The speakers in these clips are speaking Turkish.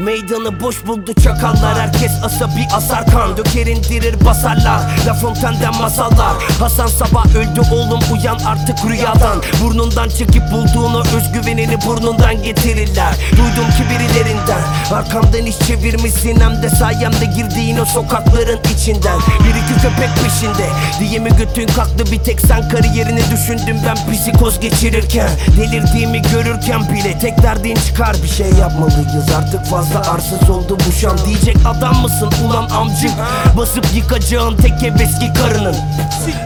Meydanı boş buldu çakallar Herkes asabi asarkan Döker indirir basarlar La Fontaine'den masallar. Hasan sabah öldü oğlum uyan artık rüyadan. Burnundan çekip bulduğunu özgüvenini burnundan getirirler. Duydum ki birilerinden Arkamdan iş çevirmişsin. Hem de sayemde girdiğin o sokakların içinden. Bir iki köpek peşinde Diye mi götün kalktı. Bir tek sen kariyerini düşündüm ben psikoz geçirirken. Delirdiğimi görürken bile tek derdin çıkar. Bir şey yapmalıyız Artık fazla arsız oldu bu şan Diyecek adam mısın ulan amcı Basıp yıkacağın tek ev eski karının.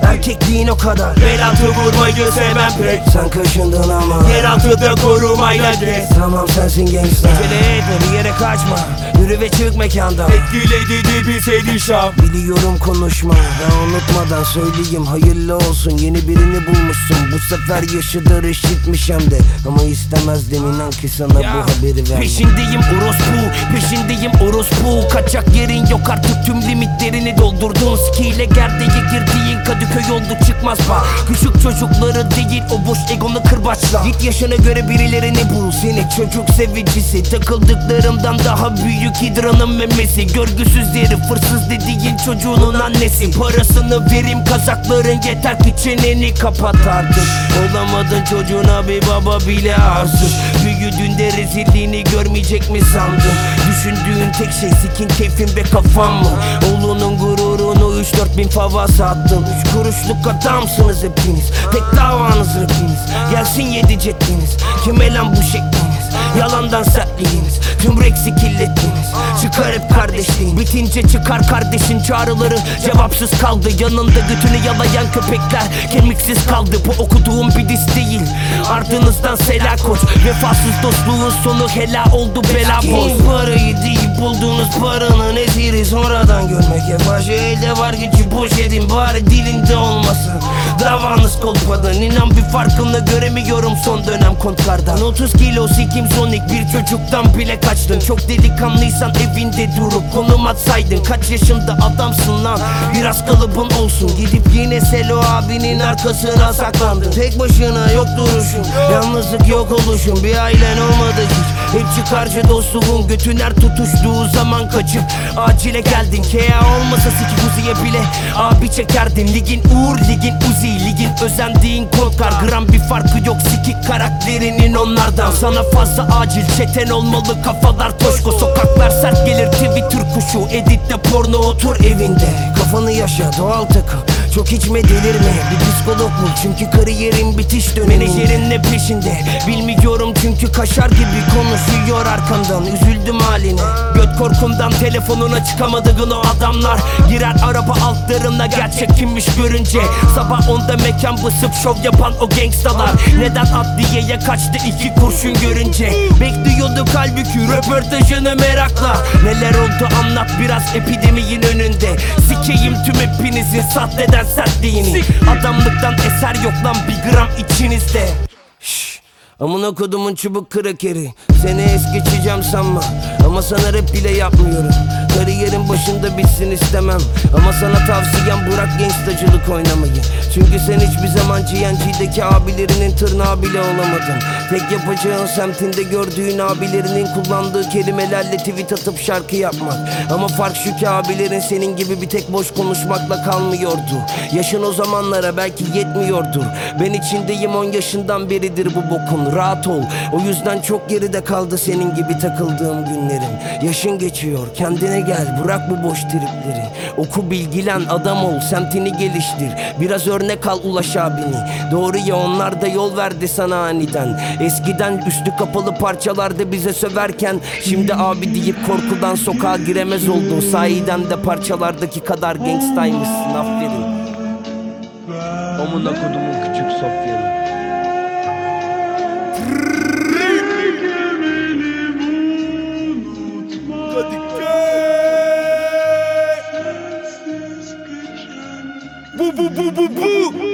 Erkekliğin o kadar. Belatı vurmayı sevmem pek. Sen kaşındın ama. Yeraltıda korumayla geç Tamam sensin gençler. Acele etme bir yere kaçma. Yürü ve çık mekandan Etkiledi bir seni şam. Biliyorum konuşma. Daha unutmadan söyleyeyim hayırlı olsun. Yeni birini bulmuşsun. Bu sefer yaşıdır eşitmiş hem de. Ama istemezdim inan ki sana bu haberi ver Peşindeyim orospu Peşindeyim orospu. Kaçak yerin yok artık. Tüm limitlerini doldurdun. Skiyle gerdeğe girdiğin Kadıköy oldu çıkmaz bak. Küçük çocukları değil o boş egonu kırbaçla. Git yaşına göre birilerini bul. Seni çocuk sevicisi. Takıldıklarımdan daha büyük hidranın memesi. Görgüsüz herif hırsız dediğin çocuğunun annesi. Parasını verim kazakların yeter ki çeneni kapat artık. Olamadın çocuğuna bir baba bile arsız görmeyecek mi sandın Düşündüğün tek şey sikin keyfin ve kafan mı? Oğlunun gururunu 3-4 bin fava sattın Üç kuruşluk adamsınız hepiniz. Tek davanız rapiniz Gelsin yedi ceddiniz Kime lan bu şekliniz? Yalandan sertliğiniz. Tüm reksi kirlettiniz. Çıkar hep kardeşliğin. Bitince çıkar kardeşin çağrıları. Cevapsız kaldı. Yanında götünü yalayan köpekler. Kemiksiz kaldı. Bu okuduğum bir diz değil Ardınızdan sela koç Vefasız dostluğun sonu hela oldu bela boz. Parayı değil bulduğunuz paranın esiri Sonradan görmek başı elde var gücü. Boş edin Bari dilinde olmasın. Davanız kolpadan inan bir farkını göremiyorum son dönem kontlardan. 30 kilo sikim sonik bir çocuktan bile kaçtın. Çok delikanlıysan evinde durup konum atsaydın. Kaç yaşında adamsın lan? Biraz kalıbın olsun. Gidip yine Selo abinin arkasına saklandın. Tek başına yok duruşun Yalnızlık yok oluşun bir ailen olmadı hiç. Hep çıkarcı dostluğun götün her tutuştuğu zaman kaçıp. Acile geldin Kea olmasa siki kuziye bile. Abi çekerdin ligin uğur ligin uzi Ligin özendiğin kontkar Gram bir farkı yok sikik karakterinin onlardan. Sana fazla acil çeten olmalı kafalar. Toşko Sokaklar sert gelir Twitter kuşu. Editte porno otur evinde. Kafanı yaşa doğal takıl. Çok içme delirme. Bir psikolog bul çünkü kariyerin bitiş dönemi. Menajerin ne peşinde. Bilmiyorum çünkü kaşar gibi konuşuyor arkamdan. Üzüldüm haline. Göt korkumdan telefonuna çıkamadığın o adamlar. Girer araba altlarına gerçek kimmiş görünce. Sabah onda mekan basıp şov yapan o gangstalar. Neden adliyeye kaçtı iki kurşun görünce? Bekliyordu halbuki röportajını merakla. Neler oldu anlat biraz epideminin önünde. Sikeyim tüm hepinizin sahteden sertliğini. Adamlıktan eser yok lan bir gram içinizde Amına kodumun çubuk krakeri. Seni es geçeceğim sanma. Ama sana rap bile yapmıyorum. Kariyerin başında bitsin istemem. Ama sana tavsiyem bırak gangstacılık oynamayı Çünkü sen hiçbir zaman GNG'deki abilerinin tırnağı bile olamadın. Tek yapacağın semtinde gördüğün abilerinin kullandığı kelimelerle tweet atıp şarkı yapmak. Ama fark şu ki abilerin senin gibi bir tek boş konuşmakla kalmıyordu. Yaşın o zamanlara belki yetmiyordur Ben içindeyim 10 yaşından beridir bu bokun. Rahat ol. O yüzden çok geride kaldı senin gibi takıldığım günlerim Yaşın geçiyor kendine gel. Bırak bu boş tripleri. Oku bilgilen adam ol. Semtini geliştir. Biraz örnek al Ulaş abini. Doğru ya onlar da yol verdi sana aniden. Eskiden üstü kapalı parçalarda bize söverken Şimdi abi deyip korkudan sokağa giremez oldun. Sahiden de parçalardaki kadar gangstaymışsın aferin. Amına kodumun küçük Sofya'nı Bu bu bu bu bu